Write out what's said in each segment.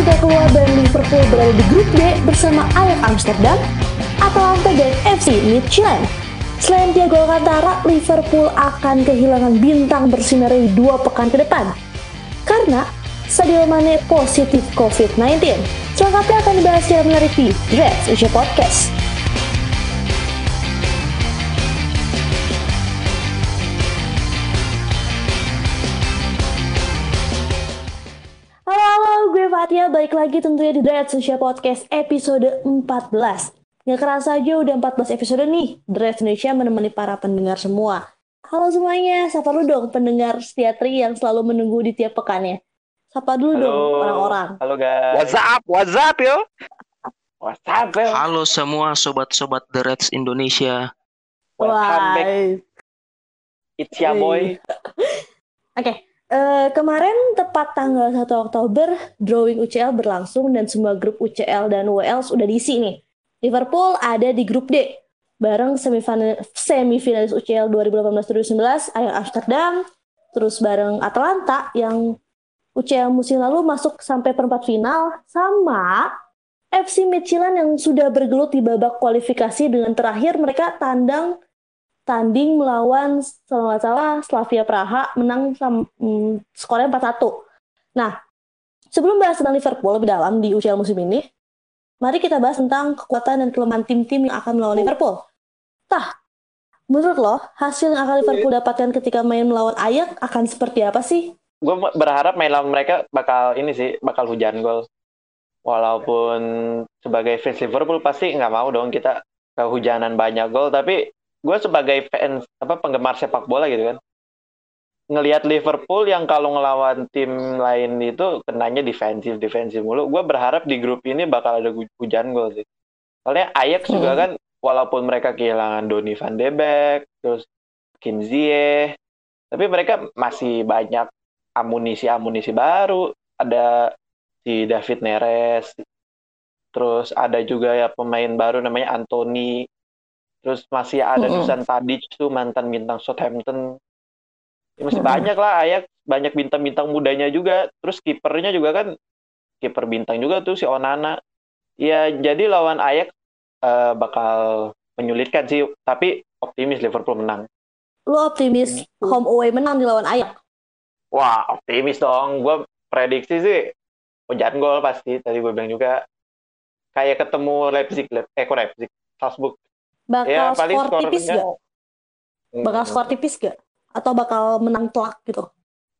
sudah keluar dan Liverpool berada di grup D bersama Ajax Amsterdam, Atalanta dan FC Midtjylland. Selain Thiago Alcantara, Liverpool akan kehilangan bintang bersinar di dua pekan ke depan. Karena Sadio Mane positif COVID-19. Selengkapnya akan dibahas secara menarik di Dreads Asia Podcast. Balik lagi tentunya di Dreads Asia Podcast episode 14. Nggak kerasa aja udah 14 episode nih, Dreads Indonesia menemani para pendengar semua. Halo semuanya, sapa lu dong pendengar setia Tri yang selalu menunggu di tiap pekannya. Sapa dulu Halo. dong orang-orang. Halo guys. What's up? What's up yo? What's up, yo? Halo semua sobat-sobat The Reds Indonesia. Welcome back. Wah. It's ya boy. Oke, eh, kemarin tepat tanggal 1 Oktober, drawing UCL berlangsung dan semua grup UCL dan WL sudah diisi nih. Liverpool ada di grup D, bareng semifinalis, UCL 2018-2019, Ajax Amsterdam, terus bareng Atalanta yang UCL musim lalu masuk sampai perempat final, sama FC Midtjylland yang sudah bergelut di babak kualifikasi dengan terakhir mereka tandang tanding melawan kalau nggak salah Slavia Praha menang hmm, skornya 4-1. Nah, sebelum bahas tentang Liverpool lebih dalam di UCL musim ini, mari kita bahas tentang kekuatan dan kelemahan tim-tim yang akan melawan Liverpool. Tah, menurut lo, hasil yang akan Liverpool dapatkan ketika main melawan Ajax akan seperti apa sih? Gue berharap main lawan mereka bakal ini sih, bakal hujan gol. Walaupun sebagai fans Liverpool pasti nggak mau dong kita kehujanan banyak gol, tapi gue sebagai fans apa penggemar sepak bola gitu kan, ngelihat Liverpool yang kalau ngelawan tim lain itu kenanya defensif defensif mulu. Gue berharap di grup ini bakal ada hu- hujan gol sih. Soalnya Ajax juga Hmm. kan walaupun mereka kehilangan Donny van de Beek, terus Kim Ziyech, tapi mereka masih banyak amunisi-amunisi baru. Ada si David Neres, terus ada juga ya pemain baru namanya Anthony, terus masih ada Mm-mm. Dusan Tadic tuh mantan bintang Southampton. Ya, masih banyak lah Ajax, banyak bintang-bintang mudanya juga. Terus kipernya juga kan kiper bintang juga tuh si Onana. Ya jadi lawan Ajax eh, bakal menyulitkan sih, tapi optimis Liverpool menang. Lo optimis home away menang di lawan Ajax? Wah, optimis dong. Gue prediksi sih hujan gol pasti. Tadi gue bilang juga kayak ketemu Leipzig, eh kok Leipzig, Salzburg. Bakal Ya, skor tipis skornya- gak? Bakal skor tipis gak? Atau bakal menang telak gitu?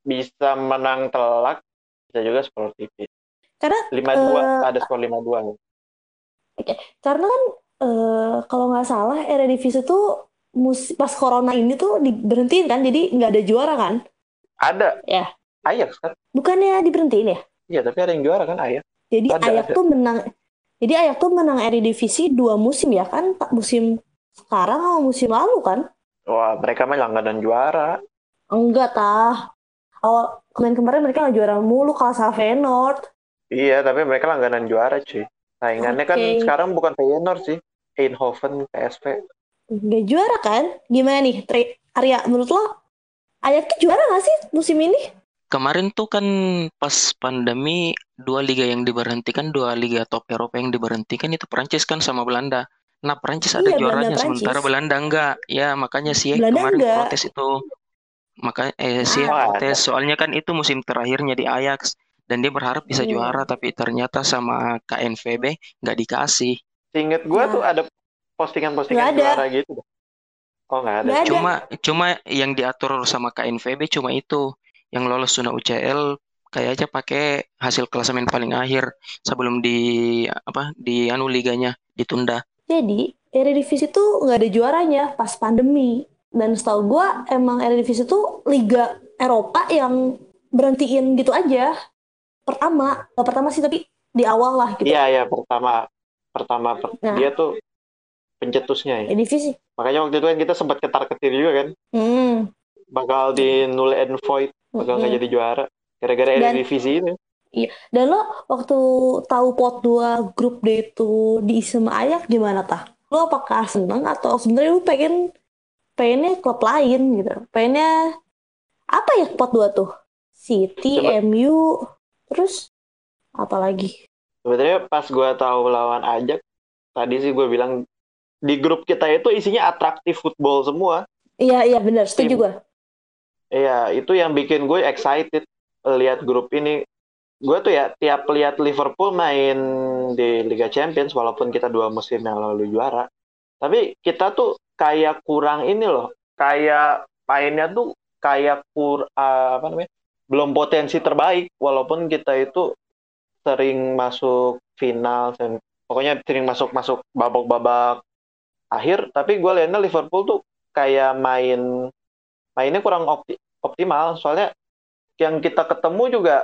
bisa menang telak, bisa juga skor tipis. Karena 5-2, Eh, ada skor 5-2. Karena kan eh, kalau nggak salah Eredivisie tuh mus pas corona ini tuh diberhentiin kan, jadi nggak ada juara kan? Ada. Ya. Ajax kan? Bukannya diberhentiin ya? Iya, tapi ada yang juara kan Ajax. Jadi Ajax ada. tuh menang. Jadi Ajax tuh menang Eredivisie dua musim ya kan? Tak musim sekarang sama musim lalu kan? Wah, mereka mah langganan juara. Enggak tah. Awal kemarin-kemarin mereka nggak juara mulu kalah sama Feyenoord. Iya, tapi mereka langganan juara, cuy. Saingannya kan Oke. sekarang bukan Feyenoord sih. Eindhoven, PSV. Nggak juara kan? Gimana nih, Tri? Arya, menurut lo Ajax tuh juara nggak sih musim ini? Kemarin tuh kan pas pandemi dua liga yang diberhentikan, dua liga top Eropa yang diberhentikan itu Prancis kan sama Belanda. Nah, Prancis ada Iya, Belanda, juaranya Prancis. sementara Belanda enggak. Ya, makanya sih Belanda kemarin enggak. protes itu. Makanya eh sih Ah. protes soalnya kan itu musim terakhirnya di Ajax dan dia berharap bisa Hmm. juara tapi ternyata sama KNVB nggak dikasih. Seinget gue Nah. tuh ada postingan-postingan juara gitu. Oh, nggak ada. Nggak ada. Cuma cuma yang diatur sama KNVB cuma itu yang lolos zona UCL kayak aja pakai hasil klasemen paling akhir sebelum di apa di anu liganya ditunda. Jadi Eredivisie tuh nggak ada juaranya pas pandemi. Dan setahu gua emang Eredivisie tuh liga Eropa yang berhentiin gitu aja. Pertama, nggak pertama sih tapi di awal lah gitu. Iya, iya, pertama. Pertama, per- Nah. dia tuh pencetusnya ya. Eredivisie. Makanya waktu itu kan kita sempat ketar-ketir juga kan. Hmm. Bakal di null and void. Bakal nggak Mm-mm. jadi juara. Gara-gara Dan- Eredivisie ini. Dan lo waktu tahu pot 2 grup D itu diisi sama Ajax gimana tah? Lo apakah seneng atau sebenarnya lo pengen pengennya klub lain gitu? Pengennya apa ya pot 2 tuh? City, Coba. MU, terus apalagi Sebenarnya pas gue tahu lawan Ajax, tadi sih gue bilang di grup kita itu isinya atraktif football semua. iya iya benar setuju gue Iya, itu yang bikin gue excited lihat grup ini. Gue tuh ya tiap lihat Liverpool main di Liga Champions walaupun kita dua musim yang lalu juara, tapi kita tuh kayak kurang ini loh, kayak mainnya tuh kayak kur uh, apa namanya? belum potensi terbaik walaupun kita itu sering masuk final dan pokoknya sering masuk masuk babak-babak akhir tapi gue lihatnya Liverpool tuh kayak main mainnya kurang opti optimal. Soalnya yang kita ketemu juga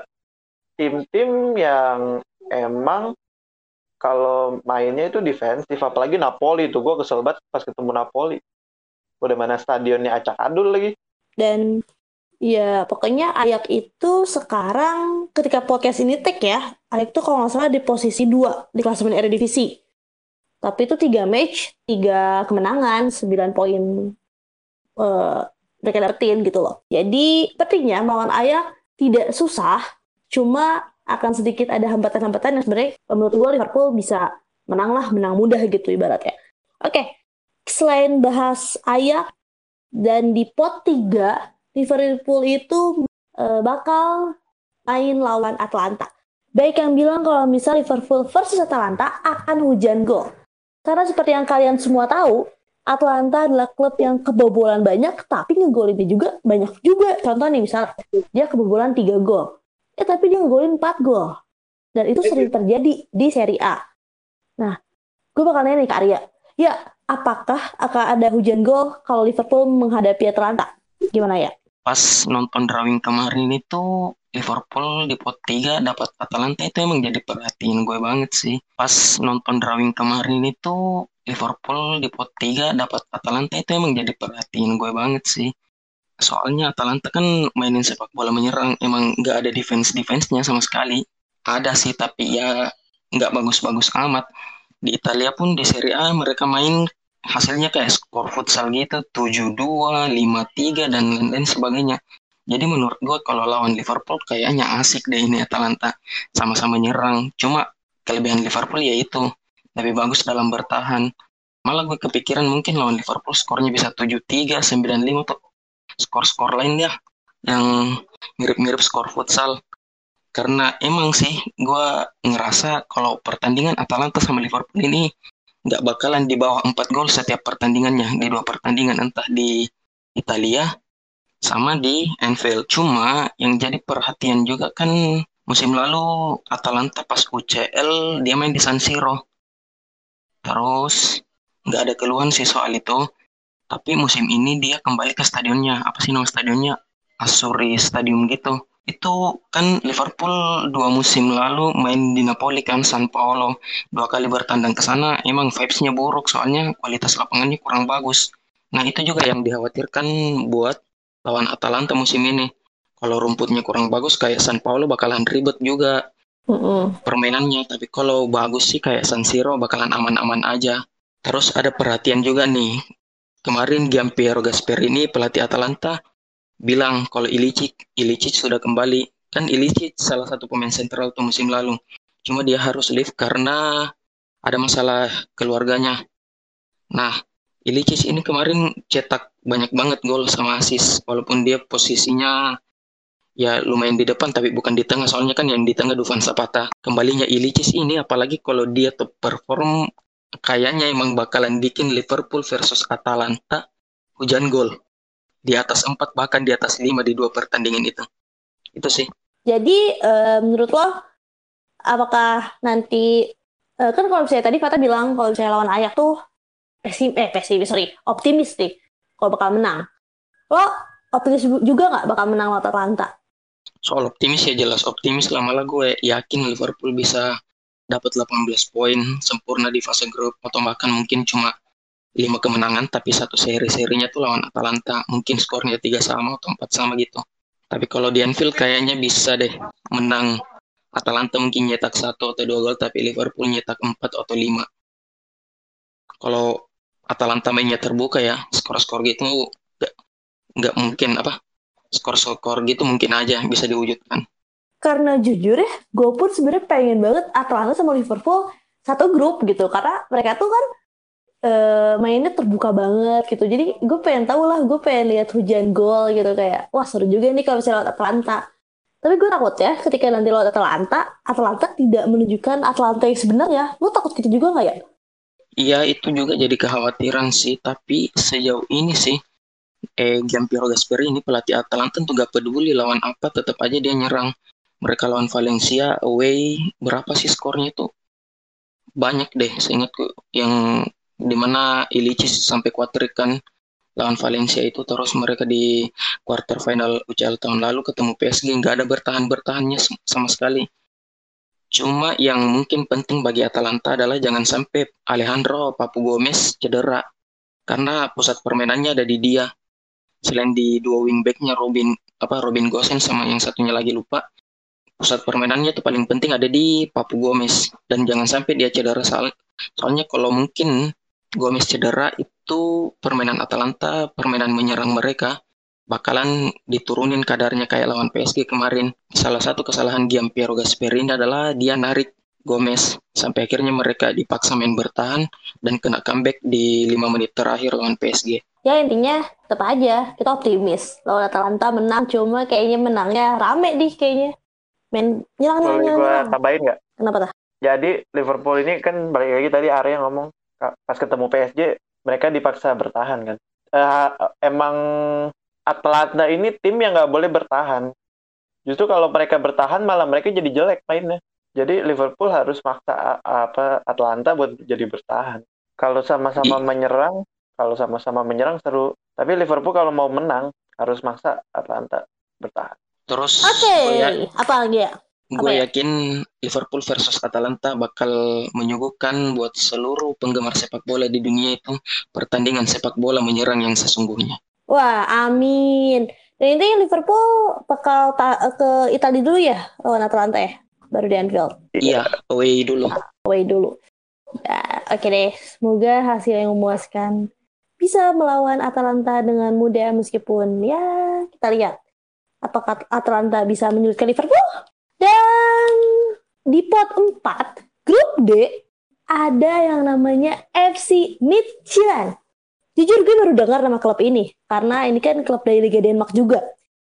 tim-tim yang emang kalau mainnya itu defensif apalagi Napoli tuh. Gue kesel banget pas ketemu Napoli. Udah mana stadionnya acak adul lagi. Dan ya pokoknya Ayak itu sekarang ketika podcast ini take ya Ayak tuh kalau nggak salah di posisi 2 di klasemen Eredivisie. Tapi itu tiga match tiga kemenangan 9 poin uh, mereka dapetin gitu loh. Jadi pentingnya melawan Ayak tidak susah cuma akan sedikit ada hambatan-hambatan yang sebenarnya menurut gue Liverpool bisa menang lah menang mudah gitu ibaratnya. Oke okay. selain bahas Ayak dan di pot 3 Liverpool itu uh, bakal main lawan Atlanta baik yang bilang kalau misal Liverpool versus Atlanta akan hujan gol. Karena seperti yang kalian semua tahu Atlanta adalah klub yang kebobolan banyak, tapi ngegolinnya juga banyak juga. Contoh nih, misal dia kebobolan 3 gol. Ya, tapi dia ngegolin 4 gol. Dan itu sering terjadi di Serie A. Nah, gue bakal nanya nih ke Arya. Ya, apakah akan ada hujan gol kalau Liverpool menghadapi Atlanta? Gimana ya? Pas nonton drawing kemarin itu Liverpool di pot 3 dapat Atalanta itu emang jadi perhatian gue banget sih. Pas nonton drawing kemarin itu Liverpool di pot 3 dapat Atalanta itu emang jadi perhatian gue banget sih. Soalnya Atalanta kan mainin sepak bola menyerang emang nggak ada defense defense-nya sama sekali. Ada sih tapi ya nggak bagus-bagus amat. Di Italia pun di Serie A mereka main hasilnya kayak skor futsal gitu 7-2, 5-3 dan lain-lain sebagainya. Jadi menurut gue kalau lawan Liverpool kayaknya asik deh ini Atalanta sama-sama nyerang. Cuma kelebihan Liverpool ya itu lebih bagus dalam bertahan. Malah gue kepikiran mungkin lawan Liverpool skornya bisa 7-3, 9-5 tuh skor-skor lain ya yang mirip-mirip skor futsal. Karena emang sih gue ngerasa kalau pertandingan Atalanta sama Liverpool ini nggak bakalan di bawah 4 gol setiap pertandingannya di dua pertandingan entah di Italia sama di Anfield. Cuma yang jadi perhatian juga kan musim lalu Atalanta pas UCL dia main di San Siro. Terus nggak ada keluhan sih soal itu. Tapi musim ini dia kembali ke stadionnya. Apa sih nama stadionnya? Asuri Stadium gitu. Itu kan Liverpool dua musim lalu main di Napoli kan San Paolo. Dua kali bertandang ke sana emang vibes-nya buruk soalnya kualitas lapangannya kurang bagus. Nah itu juga yang dikhawatirkan buat lawan Atalanta musim ini. Kalau rumputnya kurang bagus kayak San Paolo bakalan ribet juga Mm-mm. permainannya. Tapi kalau bagus sih kayak San Siro bakalan aman-aman aja. Terus ada perhatian juga nih. Kemarin Giampiero Gasperini pelatih Atalanta bilang kalau Ilicic, Ilicic sudah kembali. Kan Ilicic salah satu pemain sentral tuh musim lalu. Cuma dia harus leave karena ada masalah keluarganya. Nah, Ilicic ini kemarin cetak banyak banget gol sama asis walaupun dia posisinya ya lumayan di depan tapi bukan di tengah. Soalnya kan yang di tengah Dufan Zapata. Kembalinya Ilicic ini apalagi kalau dia top perform kayaknya emang bakalan bikin Liverpool versus Atalanta hujan gol. Di atas 4 bahkan di atas 5 di dua pertandingan itu. Itu sih. Jadi eh, menurut lo apakah nanti eh, kan kalau misalnya tadi Fata bilang kalau misalnya lawan Ayak tuh pesim eh pesimis sorry. Optimis nih kalau bakal menang. Lo optimis juga nggak bakal menang lawan Atalanta? soal optimis ya jelas optimis lah. Malah gue yakin Liverpool bisa dapat 18 poin sempurna di fase grup. Atau bahkan mungkin cuma 5 kemenangan tapi satu seri-serinya tuh lawan Atalanta. Mungkin skornya 3 sama atau 4 sama gitu. Tapi kalau di Anfield kayaknya bisa deh menang. Atalanta mungkin nyetak satu atau dua gol tapi Liverpool nyetak 4 atau 5 kalau Atalanta mainnya terbuka ya. Skor-skor gitu nggak nggak mungkin apa skor-skor gitu mungkin aja bisa diwujudkan. Karena jujur ya gue pun sebenarnya pengen banget Atlanta sama Liverpool satu grup gitu. Karena mereka tuh kan uh, mainnya terbuka banget gitu. Jadi gue pengen tahu lah gue pengen lihat hujan gol gitu. Kayak wah seru juga nih kalau misalnya Atlanta tapi gue takut ya ketika nanti lawan Atlanta, Atlanta tidak menunjukkan Atlanta yang sebenarnya. Lo takut gitu juga nggak ya? Iya itu juga jadi kekhawatiran sih. Tapi sejauh ini sih, eh Giampiero Gasperi ini pelatih Atalanta tuh gak peduli lawan apa, tetap aja dia nyerang. Mereka lawan Valencia away berapa sih skornya itu? Banyak deh, seingatku yang di mana Ilicic sampai kuatrik kan lawan Valencia itu terus mereka di quarter final UCL tahun lalu ketemu PSG nggak ada bertahan-bertahannya sama sekali. Cuma yang mungkin penting bagi Atalanta adalah jangan sampai Alejandro Papu Gomez cedera. Karena pusat permainannya ada di dia. Selain di dua wingbacknya Robin apa Robin Gosen sama yang satunya lagi lupa. Pusat permainannya itu paling penting ada di Papu Gomez. Dan jangan sampai dia cedera soal, soalnya kalau mungkin Gomez cedera itu permainan Atalanta, permainan menyerang mereka bakalan diturunin kadarnya kayak lawan PSG kemarin. Salah satu kesalahan Giampiero Gasperini adalah dia narik Gomez sampai akhirnya mereka dipaksa main bertahan dan kena comeback di lima menit terakhir lawan PSG. Ya intinya tetap aja kita optimis lawan Atalanta menang cuma kayaknya menangnya rame nih kayaknya. Main nyerang nyerang. Boleh gue tambahin nggak? Kenapa tuh? Jadi Liverpool ini kan balik lagi tadi Arya ngomong pas ketemu PSG mereka dipaksa bertahan kan. Uh, emang Atlanta ini tim yang nggak boleh bertahan. Justru kalau mereka bertahan malah mereka jadi jelek mainnya. Jadi Liverpool harus maksa apa Atlanta buat jadi bertahan. Kalau sama-sama menyerang, kalau sama-sama menyerang seru. Tapi Liverpool kalau mau menang harus maksa Atlanta bertahan. Terus Oke, okay. apa lagi ya? Gue ya? yakin Liverpool versus Atalanta bakal menyuguhkan buat seluruh penggemar sepak bola di dunia itu pertandingan sepak bola menyerang yang sesungguhnya. Wah, amin. Dan ini Liverpool bakal ke Italia dulu ya lawan Atalanta ya, baru di Anfield. Iya, away dulu. Away dulu. Ya, Oke okay deh, semoga hasil yang memuaskan bisa melawan Atalanta dengan mudah meskipun ya kita lihat apakah Atalanta bisa menyulitkan Liverpool dan di pot 4, grup D, ada yang namanya FC Midtjylland. Jujur gue baru dengar nama klub ini, karena ini kan klub dari Liga Denmark juga.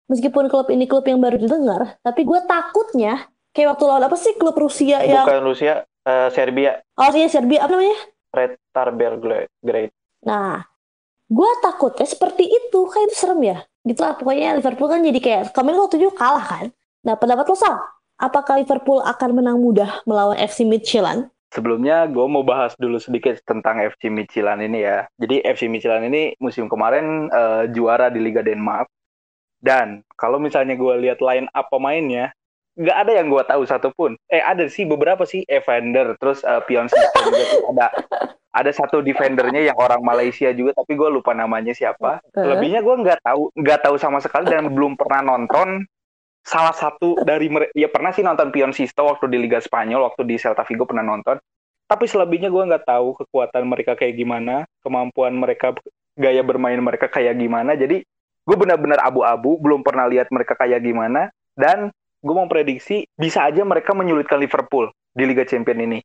Meskipun klub ini klub yang baru didengar, tapi gue takutnya kayak waktu lawan apa sih klub Rusia yang... Bukan Rusia, uh, Serbia. Oh iya Serbia, apa namanya? Red Star Belgrade. Nah, gue takutnya seperti itu, kayak itu serem ya. Gitu lah, pokoknya Liverpool kan jadi kayak, kemarin waktu itu kalah kan. Nah, pendapat lo, Sal? apakah Liverpool akan menang mudah melawan FC Midtjylland? Sebelumnya gue mau bahas dulu sedikit tentang FC Midtjylland ini ya. Jadi FC Midtjylland ini musim kemarin uh, juara di Liga Denmark. Dan kalau misalnya gue lihat line up pemainnya, nggak ada yang gue tahu satupun. Eh ada sih beberapa sih Evander, terus uh, Pion juga ada ada satu defendernya yang orang Malaysia juga, tapi gue lupa namanya siapa. Lebihnya gue nggak tahu nggak tahu sama sekali dan belum pernah nonton salah satu dari ya pernah sih nonton Pion Sisto waktu di Liga Spanyol waktu di Celta Vigo pernah nonton. Tapi selebihnya gue nggak tahu kekuatan mereka kayak gimana kemampuan mereka gaya bermain mereka kayak gimana. Jadi gue benar-benar abu-abu belum pernah lihat mereka kayak gimana. Dan gue mau prediksi bisa aja mereka menyulitkan Liverpool di Liga Champion ini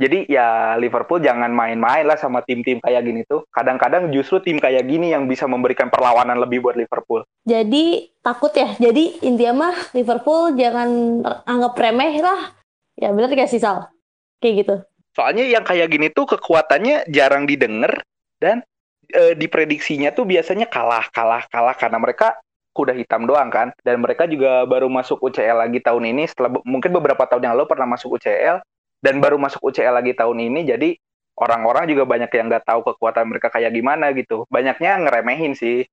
jadi ya Liverpool jangan main-main lah sama tim-tim kayak gini tuh. Kadang-kadang justru tim kayak gini yang bisa memberikan perlawanan lebih buat Liverpool. Jadi takut ya. Jadi intinya mah Liverpool jangan anggap remeh lah. Ya benar gak sih Sal? Kayak gitu. Soalnya yang kayak gini tuh kekuatannya jarang didengar dan e, diprediksinya tuh biasanya kalah, kalah, kalah karena mereka kuda hitam doang kan. Dan mereka juga baru masuk UCL lagi tahun ini setelah mungkin beberapa tahun yang lalu pernah masuk UCL dan baru masuk UCL lagi tahun ini jadi orang-orang juga banyak yang nggak tahu kekuatan mereka kayak gimana gitu. Banyaknya ngeremehin sih.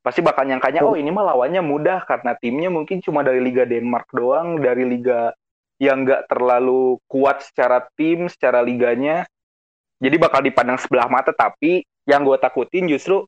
Pasti bakal nyangkanya oh ini mah lawannya mudah karena timnya mungkin cuma dari Liga Denmark doang dari liga yang nggak terlalu kuat secara tim secara liganya. Jadi bakal dipandang sebelah mata tapi yang gue takutin justru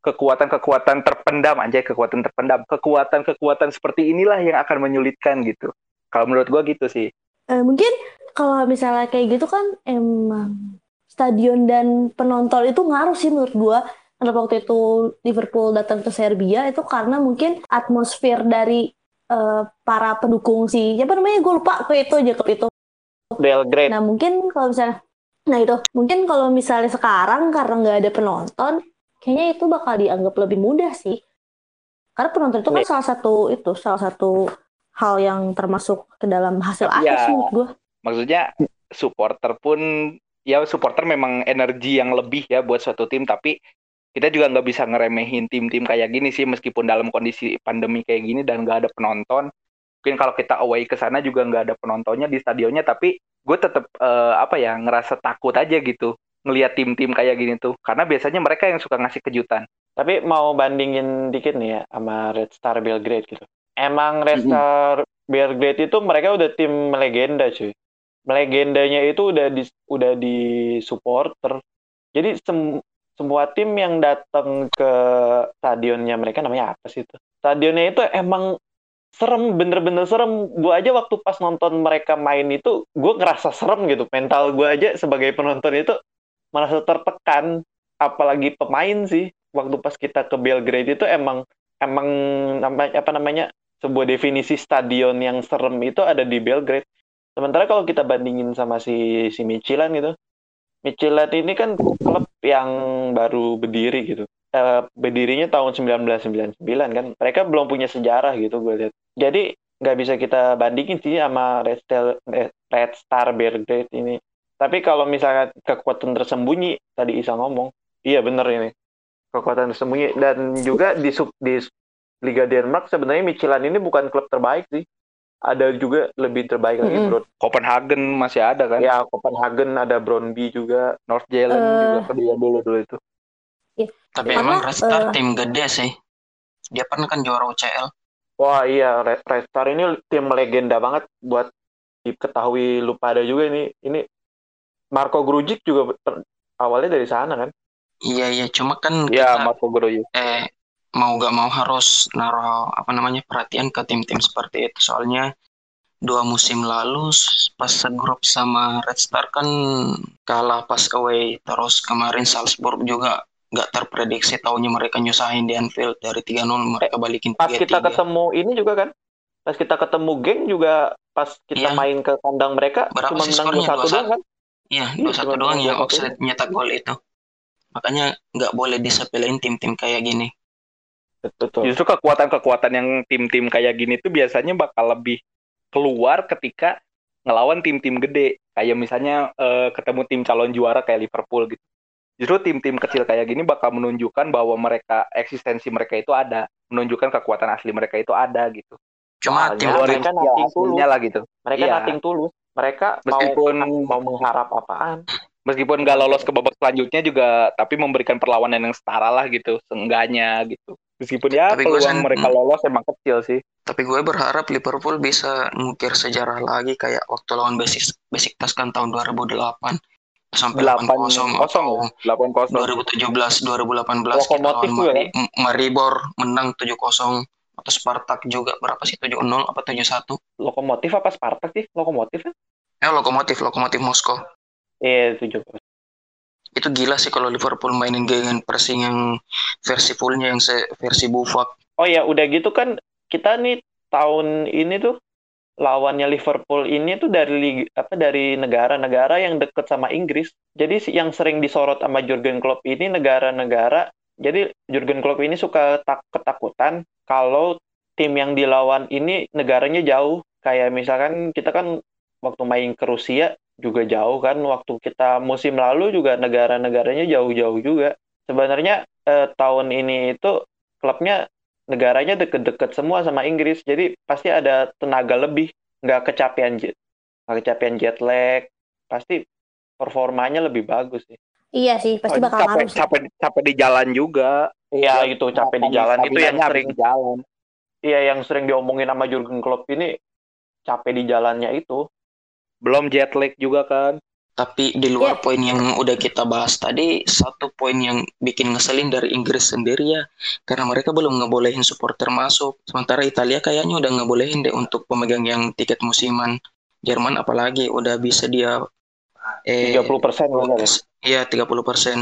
kekuatan-kekuatan terpendam aja kekuatan terpendam. Kekuatan-kekuatan seperti inilah yang akan menyulitkan gitu. Kalau menurut gue gitu sih. Uh, mungkin kalau misalnya kayak gitu kan emang stadion dan penonton itu ngaruh sih menurut gua. Karena waktu itu Liverpool datang ke Serbia itu karena mungkin atmosfer dari uh, para pendukung si siapa namanya? Gue lupa ke itu aja klub itu. Belgrade. Nah mungkin kalau misalnya nah itu. Mungkin kalau misalnya sekarang karena nggak ada penonton kayaknya itu bakal dianggap lebih mudah sih. Karena penonton itu kan salah satu itu salah satu hal yang termasuk ke dalam hasil akhir ya, menurut gue maksudnya supporter pun ya supporter memang energi yang lebih ya buat suatu tim tapi kita juga nggak bisa ngeremehin tim-tim kayak gini sih meskipun dalam kondisi pandemi kayak gini dan nggak ada penonton. Mungkin kalau kita away ke sana juga nggak ada penontonnya di stadionnya tapi gue tetap uh, apa ya ngerasa takut aja gitu ngelihat tim-tim kayak gini tuh. Karena biasanya mereka yang suka ngasih kejutan. Tapi mau bandingin dikit nih ya sama Red Star Belgrade gitu. Emang Red Star Belgrade itu mereka udah tim legenda cuy legendanya itu udah di udah di supporter jadi sem, semua tim yang datang ke stadionnya mereka namanya apa sih itu? Stadionnya itu emang serem bener-bener serem. Gue aja waktu pas nonton mereka main itu gue ngerasa serem gitu. Mental gue aja sebagai penonton itu merasa tertekan. Apalagi pemain sih. Waktu pas kita ke Belgrade itu emang emang apa namanya sebuah definisi stadion yang serem itu ada di Belgrade sementara kalau kita bandingin sama si si Michelin gitu Michelin ini kan klub yang baru berdiri gitu. Uh, berdirinya tahun 1999 kan. Mereka belum punya sejarah gitu gue lihat. Jadi nggak bisa kita bandingin sih sama Red Star, eh, Red Star Belgrade ini. Tapi kalau misalnya kekuatan tersembunyi tadi Isa ngomong iya bener ini. Kekuatan tersembunyi. Dan juga di sub di Liga Denmark sebenarnya Michelin ini bukan klub terbaik sih ada juga lebih terbaik lagi mm -hmm. bro. Copenhagen masih ada kan? Ya Copenhagen ada Brøndby juga, North Zealand uh, juga kedua dulu dulu itu. Iya. Tapi Karena, emang Restar uh, tim gede sih. Dia pernah kan juara UCL. Wah iya Restar ini tim legenda banget buat diketahui lupa ada juga ini ini Marco Grujic juga awalnya dari sana kan? Iya iya cuma kan Iya Marco Grujic. Eh mau gak mau harus naruh apa namanya perhatian ke tim-tim seperti itu. Soalnya dua musim lalu pas segrup sama Red Star kan kalah pas away. Terus kemarin Salzburg juga nggak terprediksi tahunya mereka nyusahin di Anfield. Dari 3-0 mereka balikin 3 Pas kita ketemu ini juga kan? Pas kita ketemu geng juga pas kita iya. main ke kandang mereka Berapa cuma menang 2-1 doang kan? Iya 2-1 iya, doang yang offset nyetak gol itu. Makanya nggak boleh disepelein tim-tim kayak gini Betul. Justru kekuatan-kekuatan yang tim-tim kayak gini tuh biasanya bakal lebih keluar ketika ngelawan tim-tim gede. Kayak misalnya uh, ketemu tim calon juara kayak Liverpool gitu. Justru tim-tim kecil kayak gini bakal menunjukkan bahwa mereka eksistensi mereka itu ada, menunjukkan kekuatan asli mereka itu ada gitu. Cuma tim mereka nating tulus lah gitu. Mereka ya. nating tulus. Mereka meskipun mau, mau mengharap apaan? Meskipun gak lolos ke babak selanjutnya juga, tapi memberikan perlawanan yang setara lah gitu, seenggaknya gitu. Meskipun ya tapi peluang sen, mereka lolos emang kecil sih. Tapi gue berharap Liverpool bisa ngukir sejarah lagi kayak waktu lawan Basic Besiktas kan tahun 2008 sampai 8 kosong atau 8 kosong. 2017 2018 kita lawan Mari, kan? Maribor menang 7 kosong atau Spartak juga berapa sih? 7-0 apa 7-1 Lokomotif apa Spartak sih? Lokomotif kan? Eh Lokomotif Lokomotif Moskow. Iya, tujuh itu gila sih kalau Liverpool mainin dengan pressing yang versi fullnya yang se versi Buffon. Oh ya udah gitu kan kita nih tahun ini tuh lawannya Liverpool ini tuh dari apa dari negara-negara yang deket sama Inggris. Jadi yang sering disorot sama Jurgen Klopp ini negara-negara. Jadi Jurgen Klopp ini suka tak ketakutan kalau tim yang dilawan ini negaranya jauh. Kayak misalkan kita kan waktu main ke Rusia juga jauh kan waktu kita musim lalu juga negara-negaranya jauh-jauh juga. Sebenarnya eh, tahun ini itu klubnya negaranya deket-deket semua sama Inggris. Jadi pasti ada tenaga lebih nggak kecapean jet nggak kecapean jet lag. Pasti performanya lebih bagus sih. Iya sih pasti bakal capek, capek capek di jalan juga. Iya itu capek di jalan. itu yang sering jalan iya yang sering diomongin sama Jurgen Klopp ini capek di jalannya itu belum jet lag juga kan. Tapi di luar yeah. poin yang udah kita bahas tadi, satu poin yang bikin ngeselin dari Inggris sendiri ya, karena mereka belum ngebolehin supporter masuk. Sementara Italia kayaknya udah ngebolehin deh untuk pemegang yang tiket musiman. Jerman apalagi udah bisa dia eh 30 persen Iya 30 persen.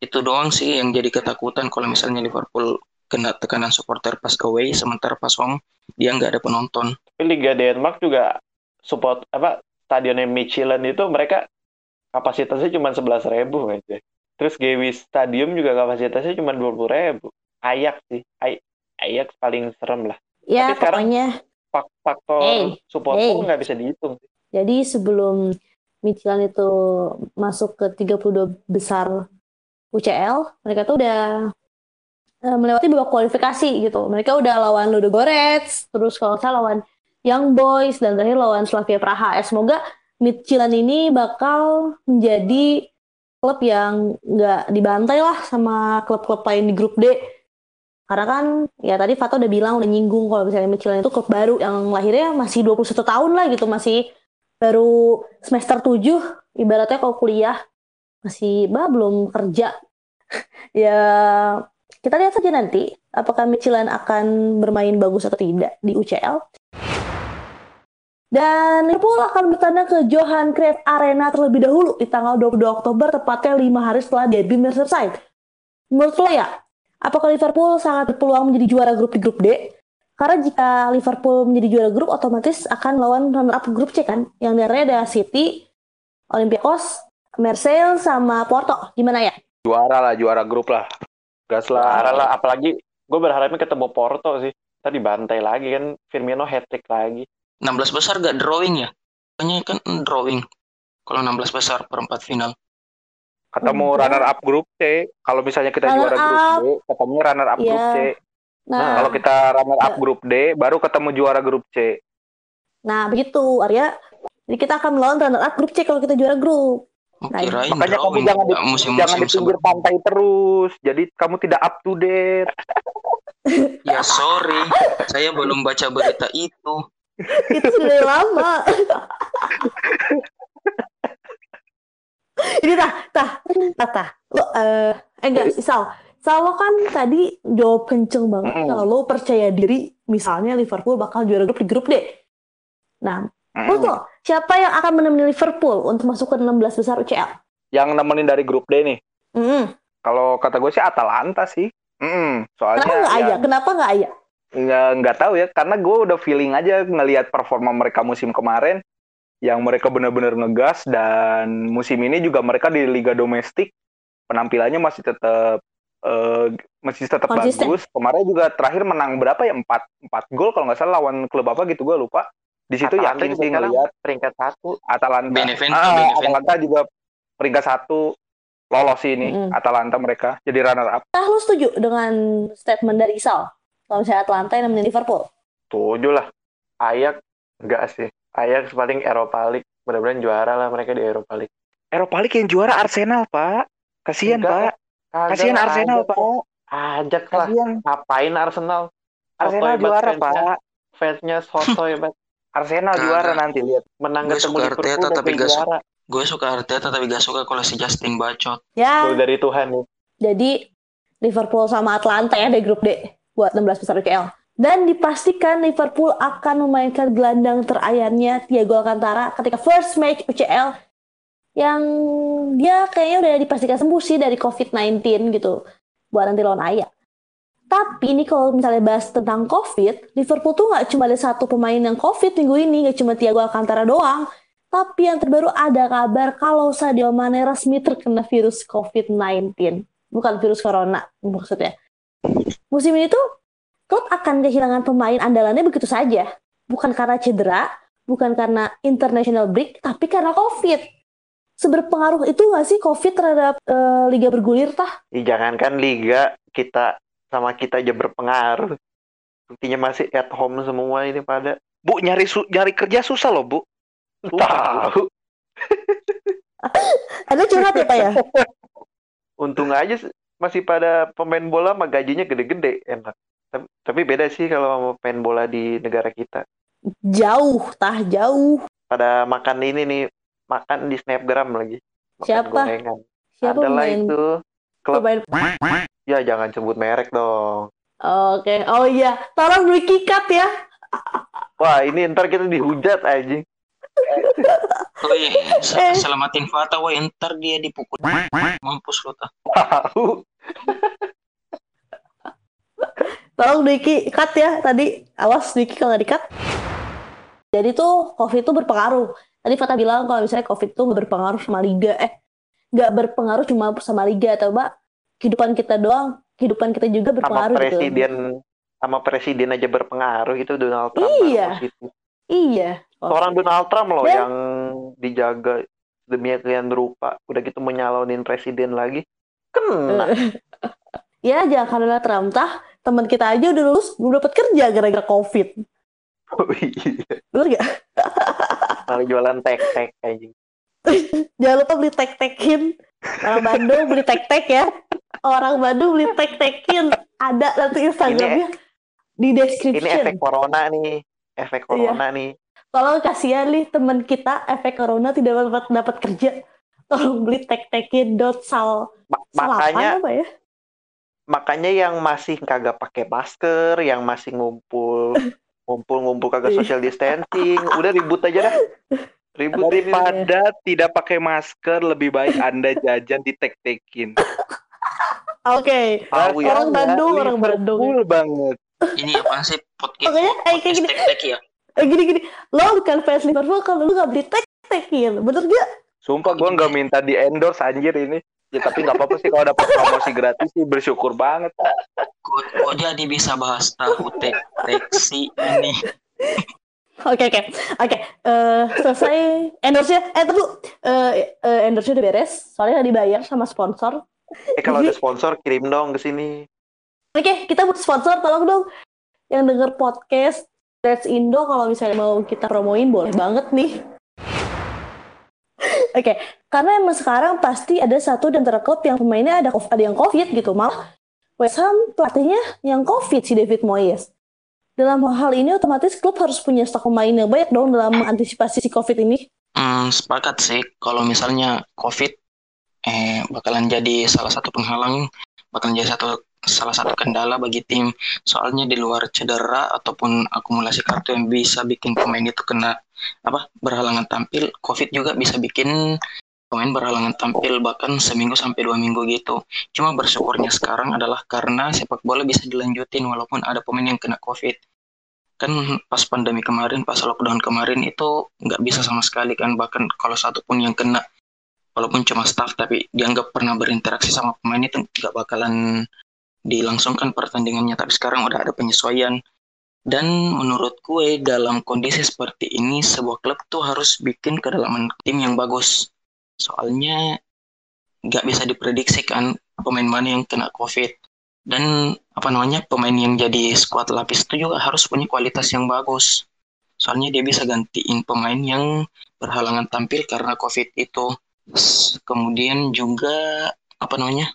Itu doang sih yang jadi ketakutan kalau misalnya Liverpool kena tekanan supporter pas away sementara pas home dia nggak ada penonton Tapi Liga Denmark juga support apa stadionnya Michelin itu mereka kapasitasnya cuma sebelas ribu aja. Terus Gewi Stadium juga kapasitasnya cuma dua puluh ribu. Ayak sih, Ay Ayak paling serem lah. Ya, Tapi sekarang- pokoknya Fak- Faktor Hey, supporter hey. nggak bisa dihitung. jadi sebelum Michelin itu masuk ke 32 besar UCL, mereka tuh udah eh, melewati babak kualifikasi gitu. Mereka udah lawan Ludogorets, terus kalau salah lawan Young Boys, dan terakhir lawan Slavia Praha. Eh, semoga Michelin ini bakal menjadi klub yang nggak dibantai lah sama klub-klub lain di grup D. Karena kan ya tadi Fato udah bilang udah nyinggung kalau misalnya Michelin itu klub baru yang lahirnya masih 21 tahun lah gitu, masih baru semester 7 ibaratnya kalau kuliah masih bah belum kerja. ya kita lihat saja nanti apakah Michelin akan bermain bagus atau tidak di UCL. Dan Liverpool akan bertandang ke Johan Cruyff Arena terlebih dahulu di tanggal 22 Oktober, tepatnya 5 hari setelah derby Merseyside. Menurut lo ya, apakah Liverpool sangat berpeluang menjadi juara grup di grup D? Karena jika Liverpool menjadi juara grup, otomatis akan lawan runner-up grup C kan? Yang dari ada City, Olympiakos, Marseille, sama Porto. Gimana ya? Juara lah, juara grup lah. Gas lah. lah, apalagi gue berharapnya ketemu Porto sih. Tadi bantai lagi kan, Firmino hat-trick lagi. 16 besar gak drawing ya Kayaknya kan drawing kalau 16 besar perempat final Ketemu Enggak. runner up grup C. Kalau misalnya kita Runner juara grup up. D, ketemu runner up grup Iya. C. Nah, Kalau kita runner up grup D, baru ketemu juara grup C. nah begitu, Arya. Jadi kita akan melawan runner-up grup C kalau kita juara grup. Nah, kirain Makanya kamu drawing jangan di, Nggak jangan musim-musim di pinggir sebelum pantai terus. Jadi kamu tidak up to date. ya sorry saya belum baca berita itu itu sudah lama. Ini tah, tah, tah, tah. Lo, eh, eh enggak, Sal. Sal lo kan tadi jawab kenceng banget Mm-mm. kalau lo percaya diri misalnya Liverpool bakal juara grup di grup D. Nah, menurut lo, siapa yang akan menemani Liverpool untuk masuk ke 16 besar UCL? Yang nemenin dari grup D nih. Mm-mm. Kalau kata gue sih Atalanta sih. Mm-mm. Soalnya Kenapa nggak ya, Aya? Kenapa nggak Aya? Nggak nggak tahu ya karena gue udah feeling aja ngelihat performa mereka musim kemarin yang mereka benar-benar ngegas dan musim ini juga mereka di liga domestik penampilannya masih tetap eh, masih tetap Konsisten. bagus kemarin juga terakhir menang berapa ya empat empat gol kalau nggak salah lawan klub apa gitu gue lupa di situ Atalanta yakin sih sekarang ngelihat peringkat satu. Atalanta Benevento, Ah, Benevento. Atalanta juga peringkat satu lolos ini. Atalanta mereka jadi runner up Nah, lo setuju dengan statement dari Sal? Kalau misalnya Atlanta yang nemenin Liverpool? Tujuh lah. Ayak enggak sih. Ayak paling Eropa League. Mudah-mudahan juara lah mereka di Eropa League. Eropa League yang juara Arsenal pak kasihan Enggak, pak kasihan Arsenal ajak pak. Ajak lah. kasihan Ngapain Arsenal? Arsenal Sotoy juara fansnya. pak Fansnya sotoy banget. Arsenal Kagak. juara nanti lihat Menang Gue ketemu suka Liverpool tapi kayak gak juara. gue suka Arteta tapi gak suka kalau si Justin bacot Ya, dari Tuhan nih. jadi Liverpool sama Atlanta ya di grup D buat 16 besar UCL. Dan dipastikan Liverpool akan memainkan gelandang terayarnya Thiago Alcantara ketika first match UCL yang dia kayaknya udah dipastikan sembuh sih dari COVID-19 gitu buat nanti lawan Ajax. Tapi ini kalau misalnya bahas tentang COVID, Liverpool tuh nggak cuma ada satu pemain yang COVID minggu ini, nggak cuma Thiago Alcantara doang. Tapi yang terbaru ada kabar kalau Sadio Mane resmi terkena virus COVID-19. Bukan virus corona maksudnya. Musim ini tuh klub akan kehilangan pemain andalannya begitu saja. Bukan karena cedera, bukan karena international break, tapi karena COVID. Seberpengaruh itu nggak sih COVID terhadap eh, liga bergulir tah? Ih, jangankan liga kita sama kita aja berpengaruh. Buktinya masih at home semua ini pada bu nyari su- nyari kerja susah loh bu tahu. Ada curhat ya Pak ya? Untung aja masih pada pemain bola mah gajinya gede-gede enak. Tapi, tapi beda sih kalau sama pemain bola di negara kita. Jauh, tah jauh. Pada makan ini nih, makan di snapgram lagi. Makan Siapa? gorengan. Siapa Adalah pemain? itu. klub. Ya jangan sebut merek dong. Oke, oh iya, tolong beli kikat ya. Wah ini ntar kita dihujat aja. Woi, se- Eh. selamatin Fata, woi ntar dia dipukul. Mampus lo tah. Tahu. Tolong Diki cut ya tadi. Awas Diki kalau nggak di-cut. Jadi tuh COVID tuh berpengaruh. Tadi Fata bilang kalau misalnya COVID nggak berpengaruh sama liga. Eh, nggak berpengaruh cuma sama liga. Atau mbak, kehidupan kita doang. Kehidupan kita juga sama berpengaruh gitu. presiden sama presiden aja berpengaruh itu Donald Trump Iya. Iya. Seorang Donald Trump loh Dan- yang dijaga demikian berupa udah gitu menyalonin presiden lagi kena Ya jangan karena Trump tah teman kita aja udah lulus belum dapat kerja gara-gara COVID. oh, iya. Bener gak? malah jualan tek-tek anjing Jangan lupa beli tek-tekin. Orang Bandung beli tek-tek ya. Orang Bandung beli tek-tekin. Ada nanti Instagramnya di ini description. efek corona nih efek Iya. corona nih Tolong kasihan nih teman kita efek corona tidak dapat dapat kerja. Tolong beli tek-tekin dot sal Ma- makanya apa ya? Makanya yang masih kagak pakai masker yang masih ngumpul ngumpul ngumpul kagak social distancing udah ribut aja dah ribut ini Daripada tidak pakai masker, lebih baik Anda jajan di tek-tekin. Oke. Tahu ya, Orang Bandung, orang Bandung. Cool banget. Ini apa sih podcast? Makanya eh, kayak gini, tek ya. eh, gini gini. Lo bukan fans Liverpool kalau lu nggak beli tek-tekin, bener gak? Sumpah gue nggak minta di endorse anjir ini. Ya tapi nggak apa-apa sih kalau dapat promosi gratis sih bersyukur banget. Kok, kok jadi bisa bahas tahu tek tek si ini? Oke oke. Oke Eh, selesai endorse-nya. Eh tunggu. Eh, eh, endorse udah beres. Soalnya udah dibayar sama sponsor. Eh kalau ada sponsor kirim dong ke sini. Oke kita butuh sponsor. Tolong dong. Yang denger podcast Let's Indo kalau misalnya mau kita promoin boleh banget nih oke karena emang sekarang pasti ada satu dan klub yang pemainnya ada ada yang covid gitu malah West Ham pelatihnya yang covid si David Moyes. Dalam hal ini otomatis klub harus punya stok pemain yang banyak dong dalam mengantisipasi si covid ini. Hmm, sepakat sih. Kalau misalnya COVID eh bakalan jadi salah satu penghalang, bakalan jadi satu salah satu kendala bagi tim. Soalnya di luar cedera ataupun akumulasi kartu yang bisa bikin pemain itu kena apa berhalangan tampil, COVID juga bisa bikin pemain berhalangan tampil bahkan seminggu sampai dua minggu gitu. Cuma bersyukurnya sekarang adalah karena sepak bola bisa dilanjutin walaupun ada pemain yang kena COVID kan pas pandemi kemarin, pas lockdown kemarin itu nggak bisa sama sekali kan bahkan kalau satu pun yang kena walaupun cuma staff tapi dia nggak pernah berinteraksi sama pemain itu nggak bakalan dilangsungkan pertandingannya tapi sekarang udah ada penyesuaian. Dan menurut gue dalam kondisi seperti ini sebuah klub tuh harus bikin kedalaman tim yang bagus. Soalnya nggak bisa diprediksi kan pemain mana yang kena covid. Dan apa namanya pemain yang jadi skuad lapis itu juga harus punya kualitas yang bagus. Soalnya dia bisa gantiin pemain yang berhalangan tampil karena covid itu. Kemudian juga apa namanya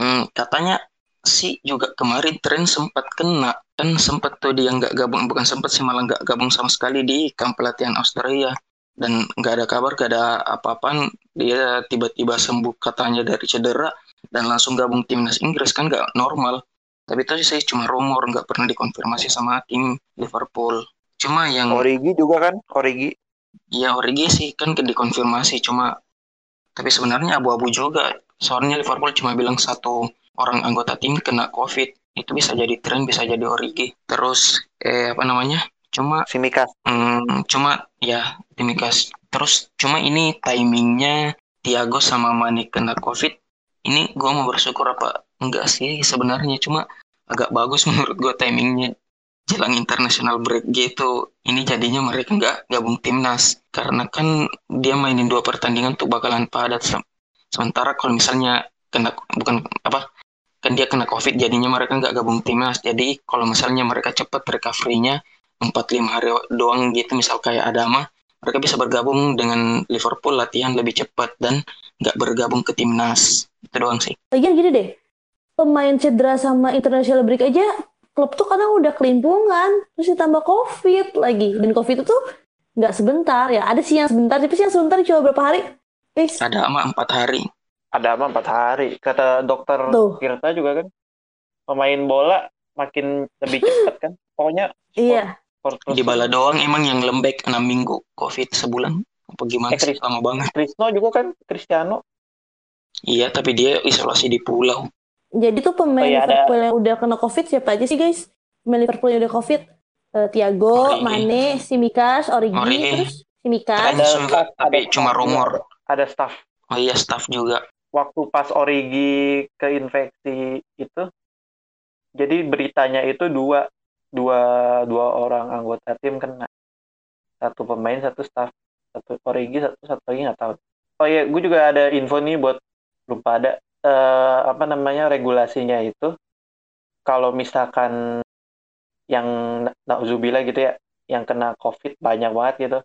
hmm, katanya sih juga kemarin tren sempat kena. Kan sempat tuh dia nggak gabung bukan sempat sih malah nggak gabung sama sekali di kamp pelatihan Australia. Dan nggak ada kabar nggak ada apa-apaan. Dia tiba-tiba sembuh katanya dari cedera dan langsung gabung timnas Inggris. Kan nggak normal. Tapi itu sih cuma rumor nggak pernah dikonfirmasi sama tim Liverpool. Cuma yang Origi juga kan? Origi. Ya Origi sih kan dikonfirmasi cuma tapi sebenarnya abu-abu juga. Soalnya Liverpool cuma bilang satu orang anggota tim kena COVID itu bisa jadi tren bisa jadi Origi terus eh apa namanya cuma Simikas Hmm, cuma ya demikas. Terus cuma ini timingnya Thiago sama Mane kena COVID. Ini gua mau bersyukur apa enggak sih sebenarnya cuma agak bagus menurut gua timingnya jelang international break gitu. Ini jadinya mereka nggak gabung timnas karena kan dia mainin dua pertandingan tuh bakalan padat. Sem- Sementara kalau misalnya kena bukan apa kan dia kena COVID jadinya mereka nggak gabung timnas. Jadi kalau misalnya mereka cepat recovery-nya empat lima hari doang gitu misal kayak Adama mereka bisa bergabung dengan Liverpool latihan lebih cepat dan nggak bergabung ke timnas itu doang sih Lagian gini deh, pemain cedera sama international break aja, klub tuh kadang udah kelimpungan, terus ditambah COVID lagi. Dan COVID itu nggak sebentar ya, ada sih yang sebentar, tapi sih yang sebentar cuma berapa hari. Guys, ada ama empat hari ada apa empat hari kata dokter Tuh. Tirta juga kan pemain bola makin lebih cepat kan pokoknya iya. sport di bala doang emang yang lembek enam minggu covid sebulan apa gimana Eh, sih Chris. lama banget Krisno juga kan Cristiano iya tapi dia isolasi di pulau Jadi tuh pemain Oh, iya, ada- Liverpool yang udah kena COVID siapa aja sih guys? pemain Liverpool yang udah covid Eh, Thiago, Origi. Mane, Simikas, Origi, Origi. terus Simikas. Ada juga, tapi ada cuma rumor. Ada staff. Oh iya staff juga. Waktu pas Origi keinfeksi itu, jadi beritanya itu dua dua dua orang anggota tim kena. Satu pemain, satu staff. Satu Origi, satu satu lagi nggak tahu. Oh iya, gue juga ada info nih buat lupa ada eh, apa namanya regulasinya itu. Kalau misalkan yang nauzubillah gitu ya, yang kena COVID banyak banget gitu.